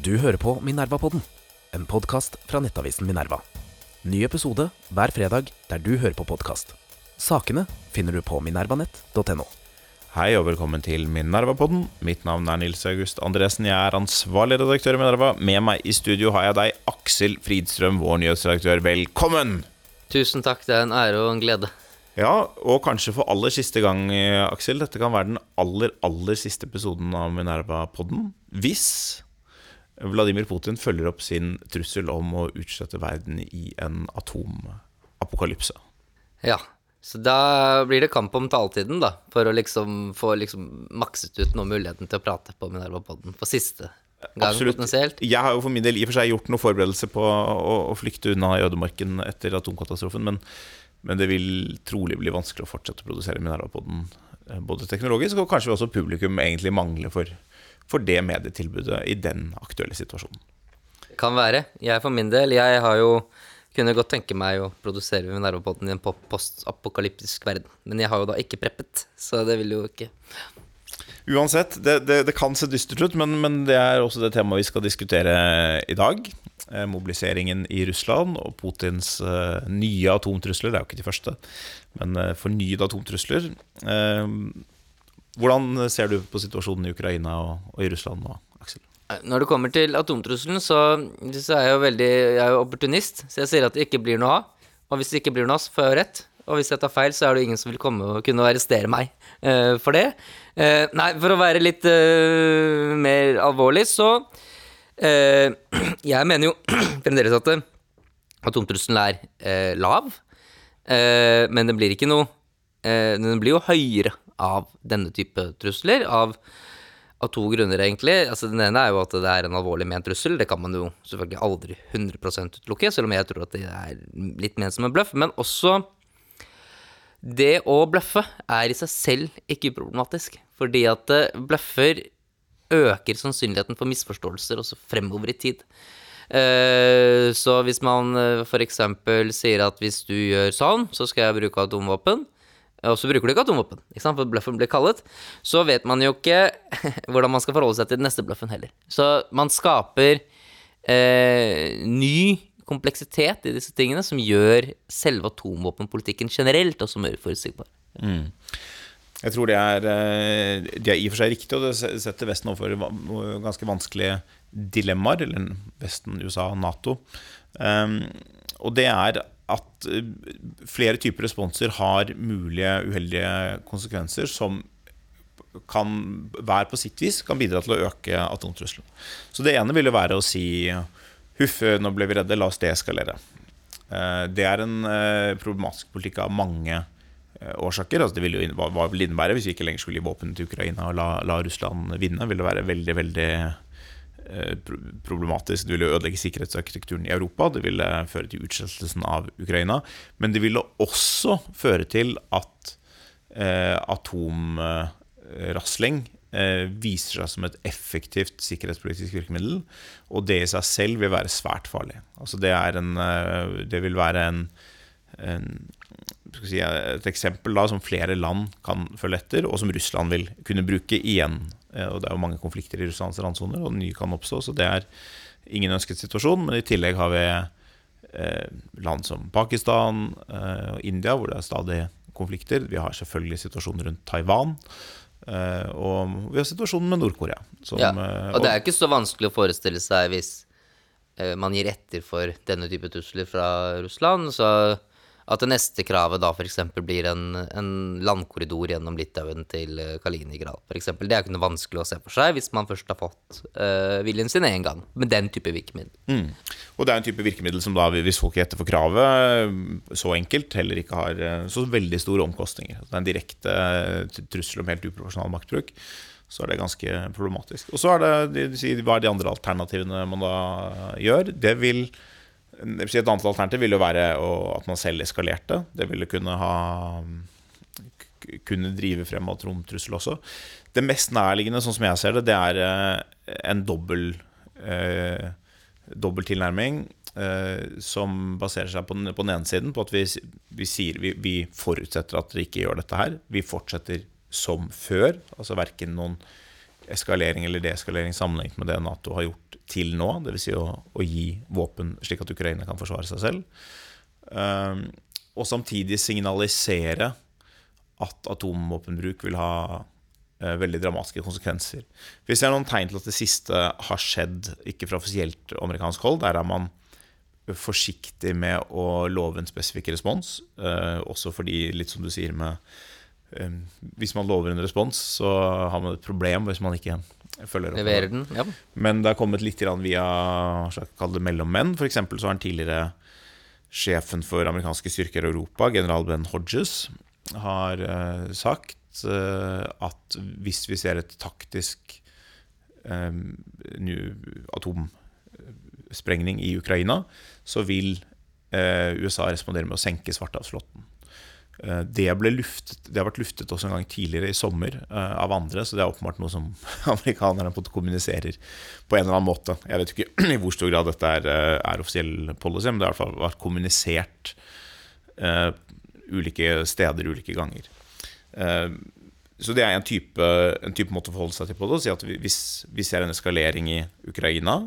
Du hører på Minervapodden, en podkast fra nettavisen Minerva. Ny episode hver fredag der du hører på podkast. Sakene finner du på minervanett.no. Hei og velkommen til Minervapodden. Mitt navn er Nils August Andresen. Jeg er ansvarlig redaktør i Minerva. Med meg i studio har jeg deg, Aksel Fridstrøm, vår nyhetsredaktør. Velkommen! Tusen takk, det er en ære og en glede. Ja, og kanskje for aller siste gang, Aksel. Dette kan være den aller, aller siste episoden av Minerva-podden. Hvis Vladimir Putin følger opp sin trussel om å utslette verden i en atomapokalypse. Ja, så da blir det kamp om taletiden, da. For å liksom få liksom makset ut noe muligheten til å prate på Minerva-podden for siste gang, potensielt. Jeg har jo for min del i og for seg gjort noe forberedelse på å, å flykte unna i ødemarken etter atomkatastrofen, men, men det vil trolig bli vanskelig å fortsette å produsere Minerva-podden eh, både teknologisk og kanskje også publikum egentlig mangler for, for det medietilbudet i den aktuelle situasjonen. Kan være. Jeg for min del, jeg har jo kunne godt tenke meg å produsere Minerva-podden i en postapokalyptisk verden. Men jeg har jo da ikke preppet, så det vil jo ikke Uansett, det, det, det kan se dystert ut, men, men det er også det temaet vi skal diskutere i dag. Eh, mobiliseringen i Russland og Putins eh, nye atomtrusler. Det er jo ikke de første, men eh, fornyede atomtrusler. Hvordan ser du på situasjonen i Ukraina og, og i Russland nå, Aksel? Når det kommer til atomtrusselen, så, så er jeg jo veldig Jeg er jo opportunist, så jeg sier at det ikke blir noe av. Og hvis det ikke blir noe av, så får jeg jo rett. Og hvis jeg tar feil, så er det ingen som vil komme og kunne arrestere meg uh, for det. Uh, nei, for å være litt uh, mer alvorlig, så Jeg mener jo fremdeles at atomtrusselen er lav. Men den blir ikke noe Den blir jo høyere av denne type trusler. Av, av to grunner, egentlig. Altså, den ene er jo at det er en alvorlig ment trussel. Det kan man jo selvfølgelig aldri 100 utelukke, selv om jeg tror at det er litt ment som en bløff. Men også det å bløffe er i seg selv ikke problematisk. Fordi at eh, bløffer øker sannsynligheten for misforståelser også fremover i tid. Eh, Så hvis man eh, f.eks. sier at hvis du gjør sånn, så skal jeg bruke atomvåpen, og så bruker du ikke atomvåpen, ikke sant? for bløffen blir kallet, så vet man jo ikke hvordan man skal forholde seg til den neste bløffen heller. Så man skaper eh, ny kompleksitet i disse tingene som gjør selve atomvåpenpolitikken generelt også mer forutsigbar. Jeg tror det er, eh, det er i og for seg riktig, og det setter Vesten overfor ganske vanskelige dilemmaer, eller Vesten, USA Nato. Um, og det er at eh, flere typer responser har mulige uheldige konsekvenser som kan hver på sitt vis kan bidra til å øke atomtrusselen. Så det ene vil jo være å si huff, nå ble vi redde, la oss deeskalere. Eh, Det er en eh, problematisk politikk av mange årsaker. Altså det ville jo, hva, vil det innebære hvis vi ikke lenger skulle gi våpen til Ukraina og la, la Russland vinne? Vil det være veldig, veldig problematisk. Det ville ødelegge sikkerhetsarkitekturen i Europa. Det ville føre til utslettelsen av Ukraina. Men det ville også føre til at eh, atomrasling eh, viser seg som et effektivt sikkerhetspolitisk virkemiddel. Og det i seg selv vil være svært farlig. Altså det, en, eh, det vil være en, en si, et eksempel da, som flere land kan følge etter, og som Russland vil kunne bruke igjen. Eh, Og Det er jo mange konflikter i Russlands randsoner, og nye kan oppstå. Så det er ingen ønsket situasjon. Men i tillegg har vi eh, land som Pakistan eh, og India, hvor det er stadig konflikter. Vi har selvfølgelig situasjonen rundt Taiwan. og vi har situasjonen med Nord-Korea. Ja, og det er ikke så vanskelig å forestille seg hvis man gir etter for denne type trusler fra Russland, så at det neste kravet da f.eks. blir en, en landkorridor gjennom Litauen til eh, Kaliningrad, eksempel. Det er ikke noe vanskelig å se for seg hvis man først har fått uh, viljen sin én gang, med den type virkemiddel. Mm. Og det er en type virkemiddel som da, hvis folk gir etterfor kravet, så enkelt, heller ikke har eh, så veldig store omkostninger. Det er en direkte trussel om helt uproporsjonal maktbruk. Så er det ganske problematisk. Og så er det, hva er de andre alternativene man da gjør? Det vil Et annet alternativ vil jo være at man selv eskalerte. Det ville kunne ha kunne drive frem atomtrussel også. Det mest nærliggende, sånn som jeg ser det, det er eh, en dobbel eh, dobbel tilnærming eh, som baserer seg på den, på den ene siden på at vi, vi sier vi, vi forutsetter at dere ikke gjør dette her. Vi fortsetter som før. Altså verken noen eskalering eller deeskalering sammenlignet med det Nato har gjort til nå. Dvs. Si å, å gi våpen slik at Ukraina kan forsvare seg selv. Um, og samtidig signalisere at atomvåpenbruk vil ha uh, veldig dramatiske konsekvenser. Vi ser noen tegn til at det siste har skjedd, ikke fra offisielt amerikansk hold. Der er man forsiktig med å love en spesifikk respons. Uh, også fordi, litt som du sier med Hvis man lover en respons, så har man et problem hvis man ikke følger opp. Leverer den, ja. Men det har kommet litt via kall det mellommenn. For eksempel så har den tidligere sjefen for amerikanske styrker i Europa, general Ben Hodges, har uh, sagt at hvis vi ser et taktisk atomsprengning i Ukraina, så vil eh, USA respondere med å senke Svartehavsflåten. Eh, det, luftet, det, har vært luftet også en gang tidligere i sommer eh, av andre, så det er åpenbart noe som amerikanerne kommuniserer på en eller annen måte. Jeg vet ikke i hvor stor grad dette er, eh, er offisiell policy, men det har i hvert fall vært kommunisert uh, ulike steder ulike ganger. Uh, så det er en type, en type, måte å forholde seg til på det. Å si at hvis vi ser en eskalering i Ukraina,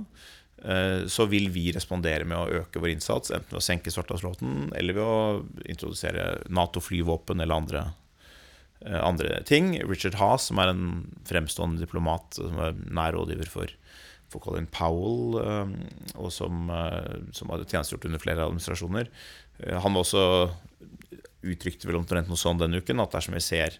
så vil vi respondere med å øke vår innsats, enten ved å senke Svartehavsflåten eller ved å introdusere Nato-flyvåpen eller andre, eh, andre, ting. Richard Haas, som er en fremstående diplomat som er nær rådgiver for, for Colin Powell, eh, og som, som har tjenestegjort under flere administrasjoner, han var også uttrykte vel omtrent noe sånn denne uken, at dersom vi ser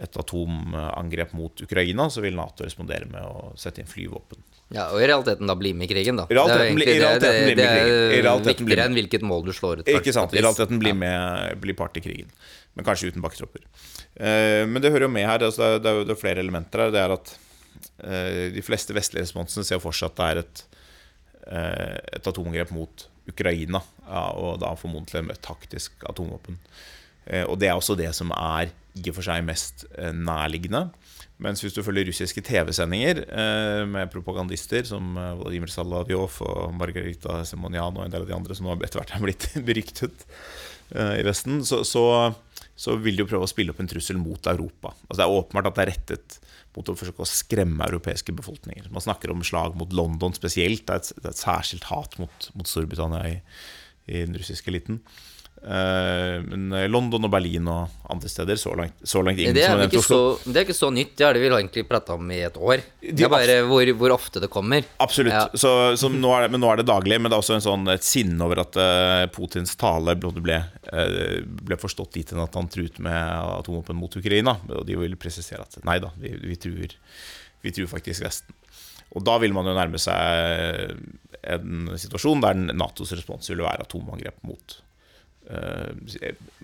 et atomangrep mot Ukraina, så vil Nato respondere med å sette inn flyvåpen. Ja, Og i realiteten da bli med i krigen, da. I realiteten, det er, egentlig, det, det, det er viktigere enn hvilket mål du slår ut. Ikke sant. I realiteten bli, med, bli part i krigen. Men kanskje uten bakketropper. Uh, men det hører jo med her. Altså det, er, det, er, flere elementer her. Det er at uh, de fleste vestlige responsene ser for seg at det er et, uh, et atomangrep mot Ukraina. Ja, og da formodentlig med et taktisk atomvåpen. Og det er også det som er i og for seg mest nærliggende. Mens hvis du følger russiske TV-sendinger eh, med propagandister som eh, Vladimir Salavjov og Margarita Semonian og en del av de andre som etter hvert er blitt beryktet eh, i Vesten, så, så, så, vil de jo prøve å spille opp en trussel mot Europa. Altså Det er åpenbart at det er rettet mot å forsøke å skremme europeiske befolkninger. Man snakker om slag mot London spesielt. Det er et, det er et særskilt hat mot, mot Storbritannia i, i den russiske eliten. Uh, men London og Berlin og andre steder så langt, så langt ingen det er, som ikke så, det er ikke så nytt, det har vi egentlig prata om i et år. Det er bare hvor, hvor ofte det kommer. Absolutt. Ja. Så, så nå det, men nå er det daglig. Men det er også en sånn, et sinne over at uh, Putins tale ble, ble forstått dit hen at han truet med atomvåpen mot Ukraina. Og de vil presisere at nei da, vi, vi, truer, vi truer faktisk Vesten. Og da vil man jo nærme seg en situasjon der Natos respons vil være atomangrep mot Ukraina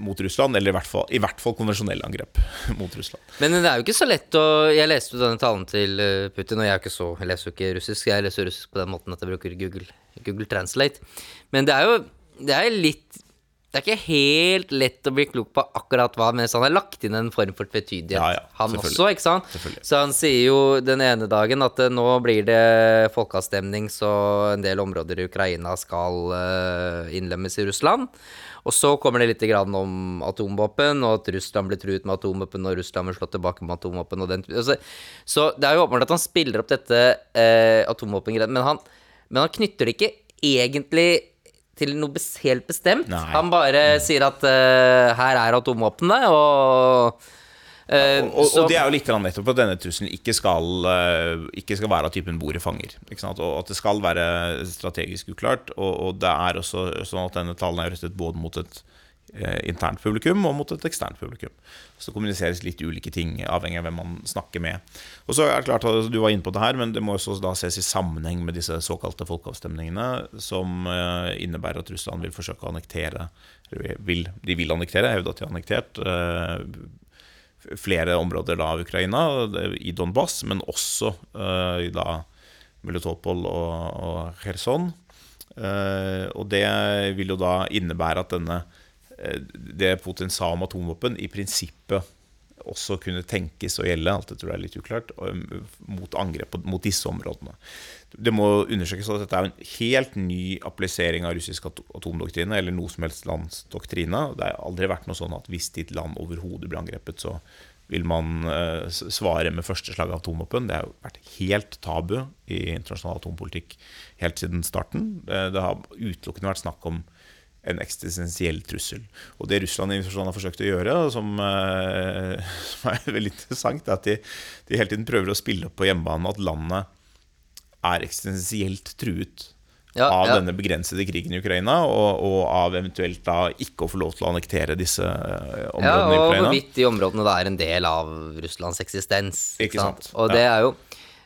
mot Russland, eller i hvert fall, i hvert fall konvensjonelle angrep mot Russland. Men det er jo ikke så lett å Jeg leste jo denne talen til eh, Putin, og jeg så Jeg leser jo ikke russisk, jeg leser russisk på den måten at jeg bruker Google, Google Translate. Men det er jo Det er litt det er ikke helt lett å bli klok på akkurat hva, mens han har lagt inn en form for tvetydighet, ja, ja, han også, ikke sant? Så han sier jo den ene dagen at nå blir det folkeavstemning, så en del områder i Ukraina skal uh, innlemmes i Russland. Og så kommer det litt om atomvåpen, og at Russland blir truet med atomvåpen, og Russland vil slå tilbake med atomvåpen. Og den, altså, så det er jo åpenbart at han spiller opp dette eh, atomvåpengreiet, men, men han knytter det ikke egentlig til noe helt bestemt. Nei. Han bare mm. sier at uh, her er atomvåpenet, og Uh, og, og, det er jo litt nettopp at denne trusselen ikke skal, uh, ikke skal være av typen bordet fanger. Og at det skal være strategisk uklart. Og, og, det er også sånn at denne talen er rettet både mot et internt publikum og mot et eksternt publikum. Så det kommuniseres litt ulike ting, avhengig av hvem man snakker med. Og så er det klart at Du var inne på det her, men det må også da ses i sammenheng med disse såkalte folkeavstemningene, som innebærer at Russland vil forsøke å annektere vil, De vil annektere, hevde at de har annektert flere områder da av Ukraina, i Donbas, men også i da Melitopol og, og Kherson. Og det vil jo da innebære at denne det Putin om atomvåpen, i prinsippet også kunne tenkes å gjelde, alt det tror jeg er litt uklart, mot angrep mot disse områdene. Det må undersøkes at dette er en helt ny applisering av russisk atomdoktrine, eller noe som helst lands doktrine. Det har aldri vært noe sånn at hvis ditt land overhodet blir angrepet, så vil man eh, svare med første slag av atomvåpen? Det har jo vært helt tabu i internasjonal atompolitikk helt siden starten. Eh, det har utelukkende vært snakk om en eksistensiell trussel. Og det Russland i har forsøkt å gjøre, som, eh, som er veldig interessant, er at de, de hele tiden prøver å spille opp på hjemmebane at landet er eksistensielt truet Ja, av ja. denne begrensede krigen i Ukraina, og, og av eventuelt da ikke å få lov til å annektere disse områdene Ja, Ukraina. Ja, og hvorvidt de områdene da er en del av Russlands eksistens. Ikke sant, Og ja. det er jo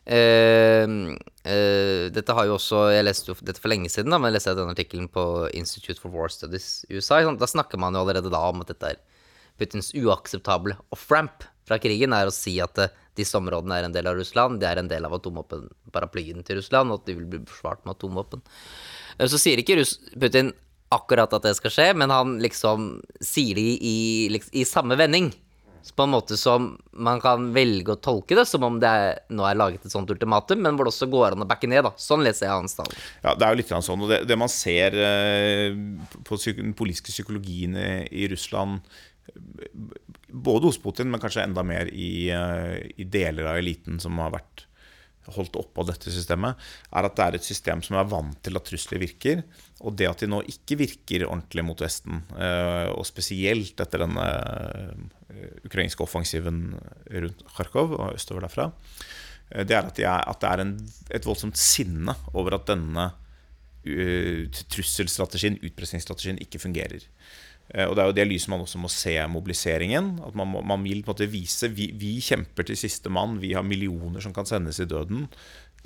eh, eh, Dette har jo også Jeg leste jo dette for lenge siden, da, men jeg leste den artikkelen på Institute for War Studies i USA. sant? Da snakker man jo allerede da om at dette er Putins uakseptable off-ramp fra krigen, er å si at uh, disse områdene er en del av Russland, de er en del av atomvåpenparaplyen til Russland, og at de vil bli forsvart med atomvåpen. Uh, Så sier ikke Russ Putin akkurat at det skal skje, men han liksom sier det i, i, i samme vending. På en måte som man kan velge å tolke det som om det er, nå er laget et sånt ultimatum, men hvor det også går an å backe ned. da. Sånn leser jeg hans tale. Ja, det er jo litt sånn. Og det, det man ser eh, på den politiske psykologien i, Russland, både hos Putin, men kanskje enda mer i, eh, i deler av eliten som har vært holdt oppe av dette systemet, er at det er et system som er vant til at trusler virker. Og det at de nå ikke virker ordentlig mot Vesten, eh, og spesielt etter denne eh, ukrainske offensiven rundt Kharkov og østover derfra, eh, det er at, de er, at det er en, et voldsomt sinne over at denne trusselstrategien, utpressingsstrategien, ikke fungerer. Og Det er jo det lyset man også må se mobiliseringen. At man, må, man vil på en måte vise vi, vi kjemper til siste mann, vi har millioner som kan sendes i døden.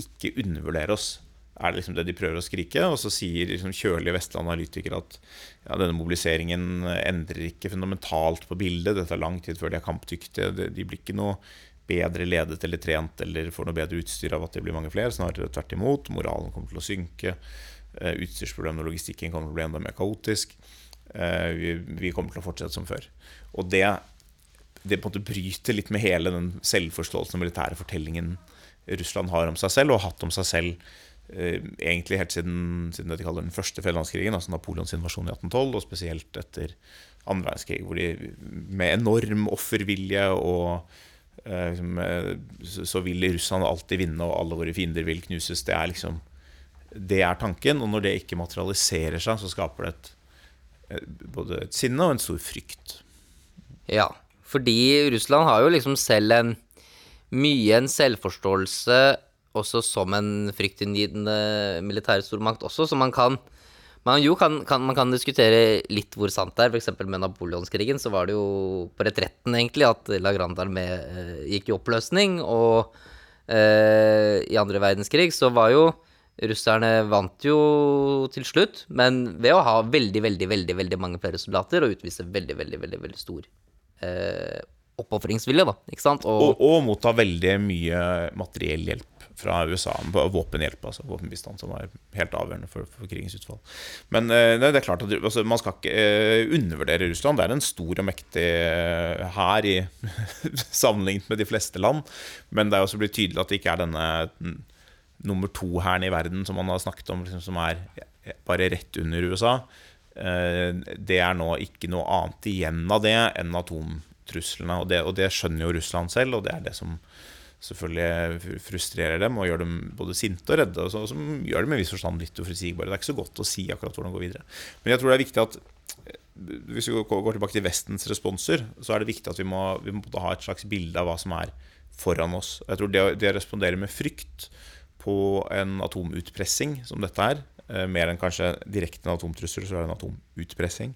Ikke undervurder oss, er det liksom det de prøver å skrike. Og så sier liksom kjølige Vestland analytikere at ja, denne mobiliseringen endrer ikke fundamentalt på bildet. Det tar lang tid før de er kampdyktige. De, blir ikke noe bedre ledet eller trent eller får noe bedre utstyr av at det blir mange flere. Snarere tvert imot. Moralen kommer til å synke. Eh, Utstyrsproblemene og logistikken kommer til å bli enda mer kaotisk. Eh, Vi, kommer til å fortsette som før. Og det, det på en måte bryter litt med hele den selvforståelsen og militære fortellingen Russland har om seg selv, og har hatt om seg selv egentlig helt siden, siden det de kaller den første fjellandskrigen, altså Napoleons invasjon i 1812, og spesielt etter andre verdenskrig, hvor de med enorm offervilje og eh, liksom, eh, så, vil Russland alltid vinne, og alle våre fiender vil knuses. Det er liksom Det er tanken, og når det ikke materialiserer seg, så skaper det et, et, både et sinne og en stor frykt. Ja, fordi Russland har jo liksom selv en mye en selvforståelse også som en fryktinngytende militær stormakt også, så man kan man, jo, kan, kan, man kan diskutere litt hvor sant det er. Eksempel med napoleonskrigen så var det jo på retretten egentlig at La Grande Armé eh, gikk i oppløsning. Og eh, i andre verdenskrig så var jo russerne vant jo til slutt, men ved å ha veldig, veldig, veldig, veldig mange flere soldater og utvise veldig, veldig, veldig, veldig stor eh, oppofringsvilje, da. Ikke sant? Og, Og, og motta veldig mye materiell hjelp fra USA. Våpenhjelp, altså våpenbistand, som var helt avgjørende for, for krigens utfall. Men eh, det er klart at altså, man skal ikke eh, undervurdere Russland. Det er en stor og mektig eh, hær sammenlignet med de fleste land. Men det er også blitt tydelig at det ikke er denne mm, nummer to-hæren i verden som man har snakket om, liksom, som er bare rett under USA. Eh, det er nå ikke noe annet igjen av det enn atomtruslene. Og det, og det skjønner jo Russland selv, og det er det som selvfølgelig frustrerer dem og gjør dem både sinte og redde. Og så, som gjør dem i viss forstand litt uforutsigbare. Det er ikke så godt å si akkurat hvordan det går videre. Men jeg tror det er viktig at eh, hvis vi går tilbake til Vestens responser, så er det viktig at vi må, vi må ha et slags bilde av hva som er foran oss. Jeg tror det, å- respondere med frykt på en atomutpressing som dette er, eh, mer enn kanskje direkte en atomtrussel, så er det en atomutpressing.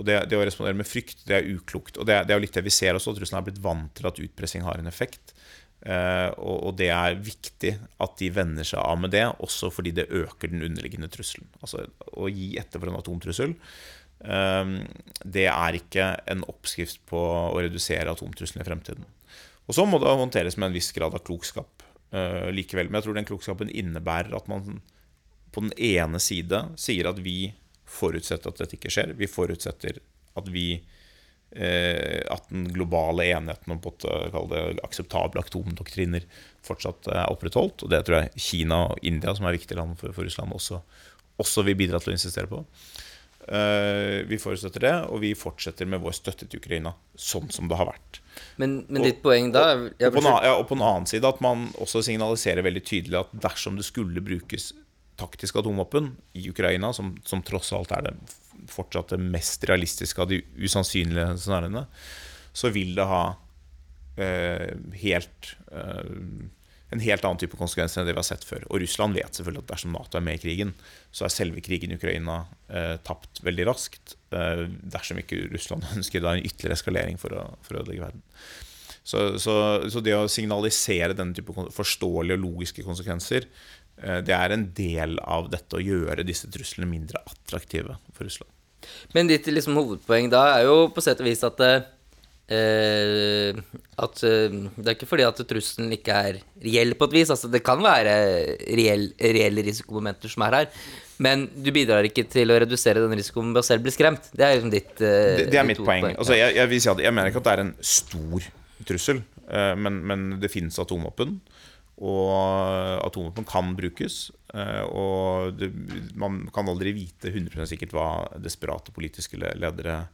Og det, det å respondere med frykt, det er uklokt. Og det, det er jo litt det vi ser også, at Russland er blitt vant til at utpressing har en effekt. Eh, og, det er viktig at de venner seg av med det, også fordi det øker den underliggende trusselen. Altså å gi etter for en atomtrussel, eh, det er ikke en oppskrift på å redusere atomtrusselen i fremtiden. Og så må det håndteres med en viss grad av klokskap eh, likevel. Men jeg tror den klokskapen innebærer at man på den ene side sier at vi forutsetter at dette ikke skjer. Vi forutsetter at vi At den globale enheten om det akseptable atomdoktriner fortsatt er opprettholdt. Og det tror jeg Kina og India, som er viktige land for, for Russland, også, også vil bidra til å insistere på. Eh, vi forutsetter det, og vi fortsetter med vår støtte til Ukraina sånn som det har vært. Men, men ditt poeng da er- Og på, en, ja, og på en annen side at man også signaliserer veldig tydelig at dersom det skulle brukes taktisk atomvåpen i Ukraina, som, som tross alt er det fortsatt det mest realistiske av de usannsynlige scenarioene, så vil det ha eh, helt eh, en helt annen type konsekvenser enn det vi har sett før. Og Russland vet selvfølgelig at dersom Nato er med i krigen, så er selve krigen i Ukraina eh, tapt veldig raskt. Eh, dersom ikke Russland ønsker da en ytterligere eskalering for å, for å ødelegge verden. Så, så, så det å signalisere denne type forståelige og logiske konsekvenser, det er en del av dette å gjøre disse truslene mindre attraktive for Russland. Men ditt liksom, hovedpoeng da er jo på sett og vis at eh, At eh, det er ikke fordi at trusselen ikke er reell på et vis. Altså, det kan være reell, reelle risikomomenter som er her. Men du bidrar ikke til å redusere den risikoen ved å selv bli skremt. Det er liksom ditt eh, Det, det er mitt poeng. Altså, jeg, jeg, si jeg mener ikke at det er en stor trussel, eh, men, men det finnes atomvåpen. Og atomvåpen kan brukes. eh, Og det, man kan aldri vite 100 sikkert hva desperate politiske ledere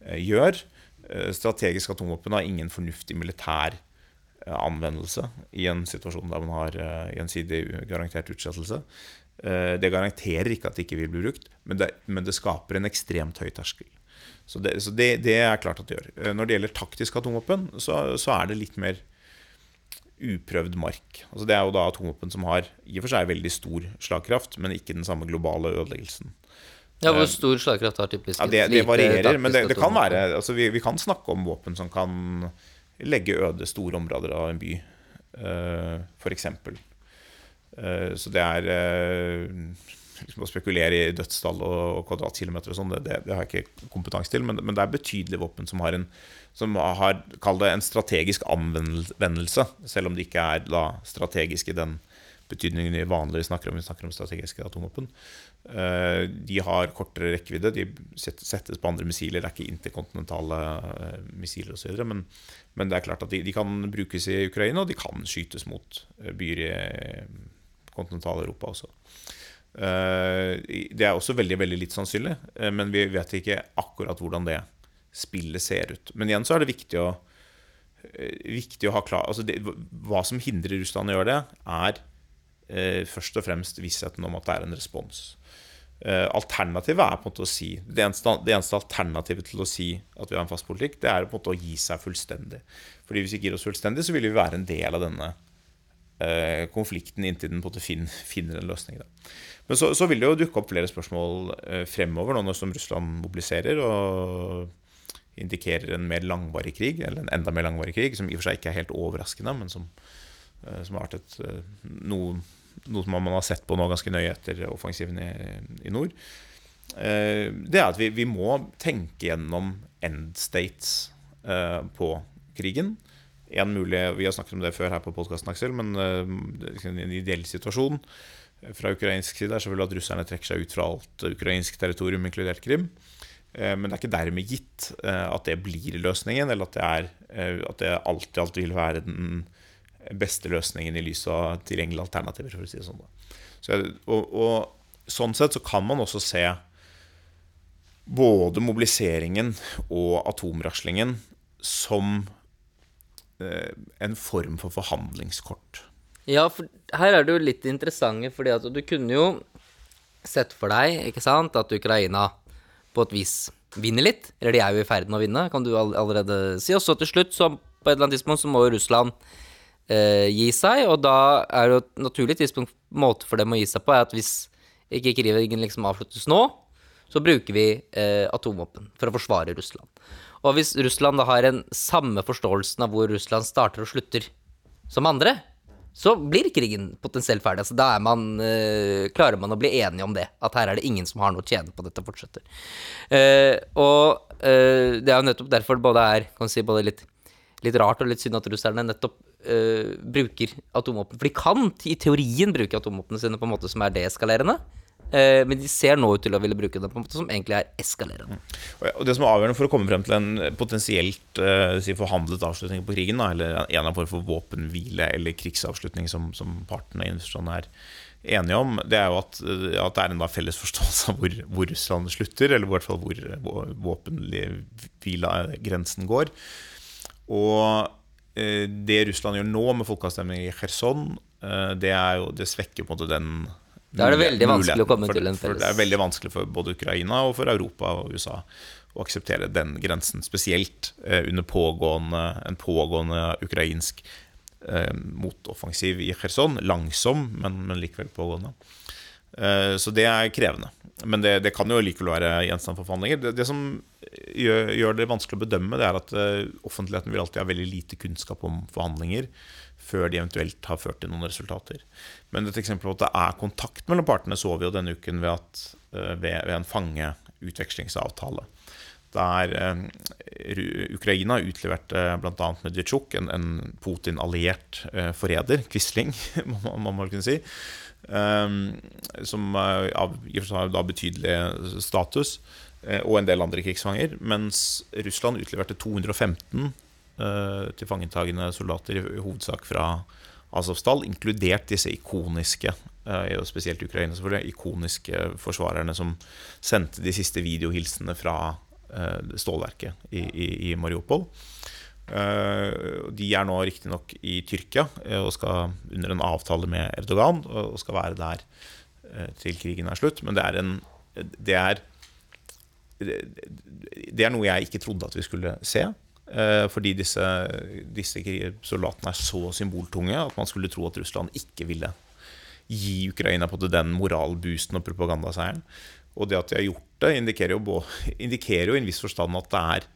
eh, gjør. Eh, Strategisk atomvåpen har ingen fornuftig militær anvendelse i en situasjon der man har gjensidig garantert utsettelse. Det garanterer ikke at det ikke vil bli brukt, men det, men det skaper en ekstremt høy terskel. Så, det, så det, det er klart at det gjør. Når det gjelder taktisk atomvåpen, så, så er det litt mer uprøvd mark. Altså Det er jo da atomvåpen som har i og for seg veldig stor slagkraft, men ikke den samme globale ødeleggelsen. Ja, Hvor stor slagkraft har typisk Ja, det, det varierer, men det, det kan være altså vi, vi kan snakke om våpen som kan legge øde store områder av en by, uh, f.eks. Uh, så det er eh, liksom Å spekulere i dødstall og, og kvadratkilometer og sånn, det, det, det har jeg ikke kompetanse til, men, men det er betydelige våpen som har en som har, kall det en strategisk anvendelse, selv om det ikke er da strategisk i den betydningen vi vanligvis snakker om. Vi snakker om strategiske atomvåpen. Eh, De har kortere rekkevidde, de settes på andre missiler. Det er ikke interkontinentale eh, missiler osv. Men, men det er klart at de, de kan brukes i Ukraina, og de kan skytes mot eh, byer i kontinentale Europa også. Eh, Det er også veldig veldig litt sannsynlig, eh, men vi vet ikke akkurat hvordan det spillet ser ut. Men igjen så er det viktig å, eh, viktig å ha klar altså det, Hva som hindrer Russland i å gjøre det, er først og fremst vissheten om at det er en respons. Alternativet er på en måte å si det eneste, det eneste alternativet til å si at vi har en fast politikk, det er på en måte å gi seg fullstendig. Fordi Hvis vi gir oss fullstendig, så vil vi være en del av denne konflikten inntil den på en måte finner en løsning. Da. Men så, så vil det jo dukke opp flere spørsmål eh, fremover, nå som Russland mobiliserer og indikerer en mer langvarig krig, eller en enda mer langvarig krig, som i og for seg ikke er helt overraskende, men som, eh, som har vært et, eh, noe, noe som man har sett på nå ganske nøye etter offensiven i, i nord. Det er at vi, vi må tenke gjennom end states på krigen. En mulig, Vi har snakket om det før her på podkasten, men er liksom en ideell situasjon fra ukrainsk side er selvfølgelig at russerne trekker seg ut fra alt ukrainsk territorium, inkludert Krim. Eh, Men det er ikke dermed gitt eh, at det blir løsningen, eller at det, er, eh, at det alltid, alltid vil være den beste løsningen i lys av tilgjengelige alternativer. For å si det sånn. Så, og, og sånn sett så kan man også se både mobiliseringen og atomraslingen som en form for forhandlingskort. Ja, for her er det jo litt interessante, fordi at du kunne jo sett for deg, ikke sant, at Ukraina på et vis vinner litt. Eller de er jo i ferd med å vinne, kan du all allerede si. Og så til slutt, så på et eller annet tidspunkt, så må jo Russland eh, gi seg. Og da er det jo et naturlig tidspunkt, måte for dem å gi seg på, er at hvis ikke krigen liksom avsluttes nå, så bruker vi eh, atomvåpen for å forsvare Russland. Og hvis Russland da har en samme forståelsen av hvor Russland starter og slutter som andre, så blir krigen potensielt ferdig. Altså, da man, uh, klarer man å bli enige om det. At her er det ingen som har noe å tjene på dette fortsetter. Uh, og uh, det er jo nettopp derfor det både er si, både litt, litt rart og litt synd at russerne nettopp bruker atomvåpen. For de kan i teorien bruke atomvåpnene sine på en måte som er deeskalerende. Eh, men de ser nå ut til å ville bruke den på en måte som egentlig er eskalerende. Og det som er avgjørende for å komme frem til en potensielt eh, si forhandlet avslutning på krigen, da, eller en eller annen form for våpenhvile eller krigsavslutning som, som partene er enige om, det er jo at, at det er en felles forståelse av hvor, hvor, Russland slutter, eller i hvert fall hvor våpenhvilegrensen går. Og eh, det Russland gjør nå med folkeavstemning i Kherson, eh, det, jo, det svekker på en måte den Da er det veldig vanskelig å komme for, til en felles Det er veldig vanskelig for både Ukraina og for Europa og USA å akseptere den grensen, spesielt eh, under pågående, en pågående ukrainsk eh, motoffensiv i Kherson. Langsom, men, men likevel pågående. Eh, så det er krevende. Men det, det kan jo likevel være gjenstand for forhandlinger. Det, det som gjør, gjør, det vanskelig å bedømme, det er at eh, offentligheten vil alltid ha veldig lite kunnskap om forhandlinger før de eventuelt har ført til noen resultater. Men et eksempel på at det er kontakt mellom partene, så vi jo denne uken ved, at, uh, ved, ved en fangeutvekslingsavtale der eh, Ukraina utleverte eh, bl.a. Medvedtsjuk, en, en Putin-alliert eh, forræder, Quisling, må man kunne si, eh, som har betydelig status, eh, og en del andre krigsfanger, mens Russland utleverte 215 til fangetagende soldater, i hovedsak fra Azovstal, inkludert disse ikoniske og spesielt Ukraina selvfølgelig, ikoniske forsvarerne som sendte de siste videohilsene fra Eh, stålverket i, i, i Mariupol. De er nå riktignok i Tyrkia og skal under en avtale med Erdogan og skal være der til krigen er slutt. Men det er, en, det er, det er noe jeg ikke trodde at vi skulle se. Fordi disse, disse soldatene er så symboltunge at man skulle tro at Russland ikke ville gi Ukraina på den moralboosten og propagandaseieren. Og det at de har gjort det, indikerer jo, indikerer jo i en viss forstand at det, er,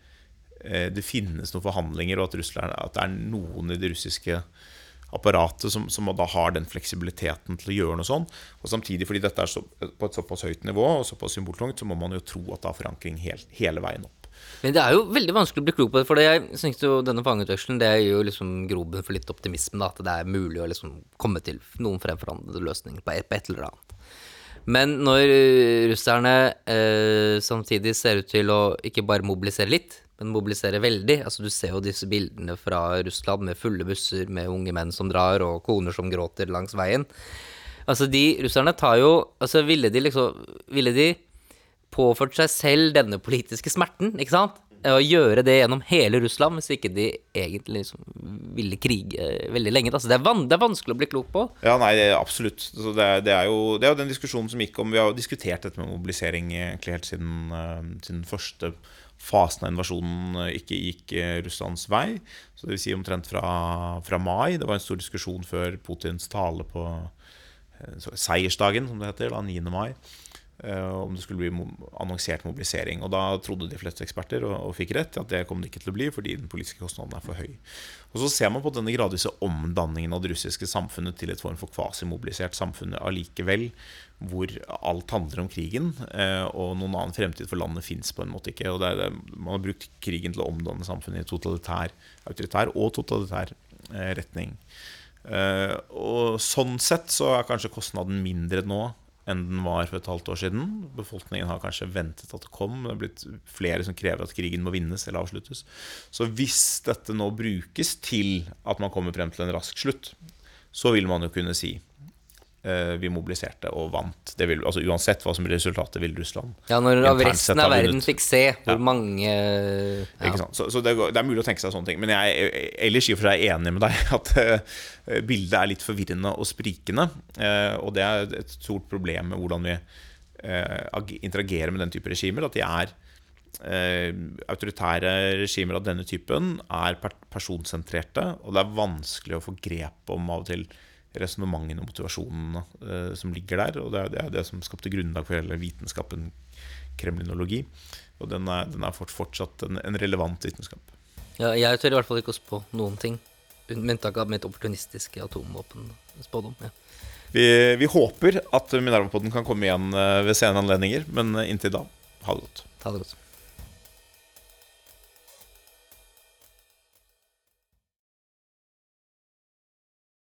eh, det finnes noen forhandlinger, og at, Russland, at, det er noen i det russiske apparatet som, som, da har den fleksibiliteten til å gjøre noe sånn. Og samtidig, fordi dette er så, på et såpass høyt nivå og såpass symboltungt, så må man jo tro at det har forankring hele, hele veien opp. Men det er jo veldig vanskelig å bli klok på det. For jeg synes jo denne fangeutvekslingen det gir jo liksom grobunn for litt optimisme. Da, at det er mulig å liksom komme til noen fremforhandlede løsninger på et, på et eller annet. Men når eh, russerne eh, samtidig ser ut til å ikke bare mobilisere litt, men mobilisere veldig Altså Du ser jo disse bildene fra Russland med fulle busser med unge menn som drar, og koner som gråter langs veien. Altså De russerne tar jo Altså Ville de liksom Ville de påført seg selv denne politiske smerten, ikke sant? å gjøre det gjennom hele Russland hvis ikke de egentlig liksom ville krige veldig lenge. Altså, det, er det, er vanskelig å bli klok på. Ja, nei, det absolutt. Det er, det, er jo, det er, jo, den diskusjonen som gikk om Vi har jo diskutert dette med mobilisering egentlig helt siden, uh, siden første fasen av invasjonen eh, ikke gikk Russlands vei. Så det vil si omtrent fra, fra, mai. Det var en stor diskusjon før Putins tale på seiersdagen, som det heter, da, 9. mai. Eh, om det skulle bli annonsert mobilisering. Og Da trodde de fleste eksperter, og, og fikk rett, at det kom det ikke til å bli fordi den politiske kostnaden er for høy. Og Så ser man på denne gradvise omdanningen av det russiske samfunnet til et form for kvasimobilisert samfunn allikevel, hvor alt handler om krigen, eh, og noen annen fremtid for landet fins på en måte ikke. og det Man har brukt krigen til å omdanne samfunnet i totalitær, autoritær og totalitær eh, retning. Og Sånn sett så er kanskje kostnaden mindre nå enn den var for et halvt år siden. Befolkningen har kanskje ventet at det kom. Det er blitt flere som krever at krigen må vinnes eller avsluttes. Så hvis dette nå brukes til at man kommer frem til en rask slutt, så vil man jo kunne si vi mobiliserte og vant. Vil, altså Uansett hva som blir resultatet, vil Russland Ja, når resten av verden fikk se hvor ja. mange ja. Så, så det, det, er mulig å tenke seg sånne ting. Men jeg er ellers i og for seg enig med deg at uh, bildet er litt forvirrende og sprikende. Uh, og det er et stort problem med hvordan vi uh, interagerer med den type regimer. At de er autoritære regimer av denne typen er personsentrerte, og det er vanskelig å få grep om av og til resonnementene og motivasjonene eh, som ligger der. Og det er, det er, det som skapte grunnlag for hele vitenskapen kremlinologi. Og den er, den er fortsatt en, en, relevant vitenskap. Ja, jeg tør i hvert fall ikke å spå noen ting, med unntak av mitt opportunistiske atomvåpenspådom. Ja. Vi, vi, håper at Minerva-podden kan komme igjen eh, ved senere anledninger, men inntil da, ha det godt. Ha det godt.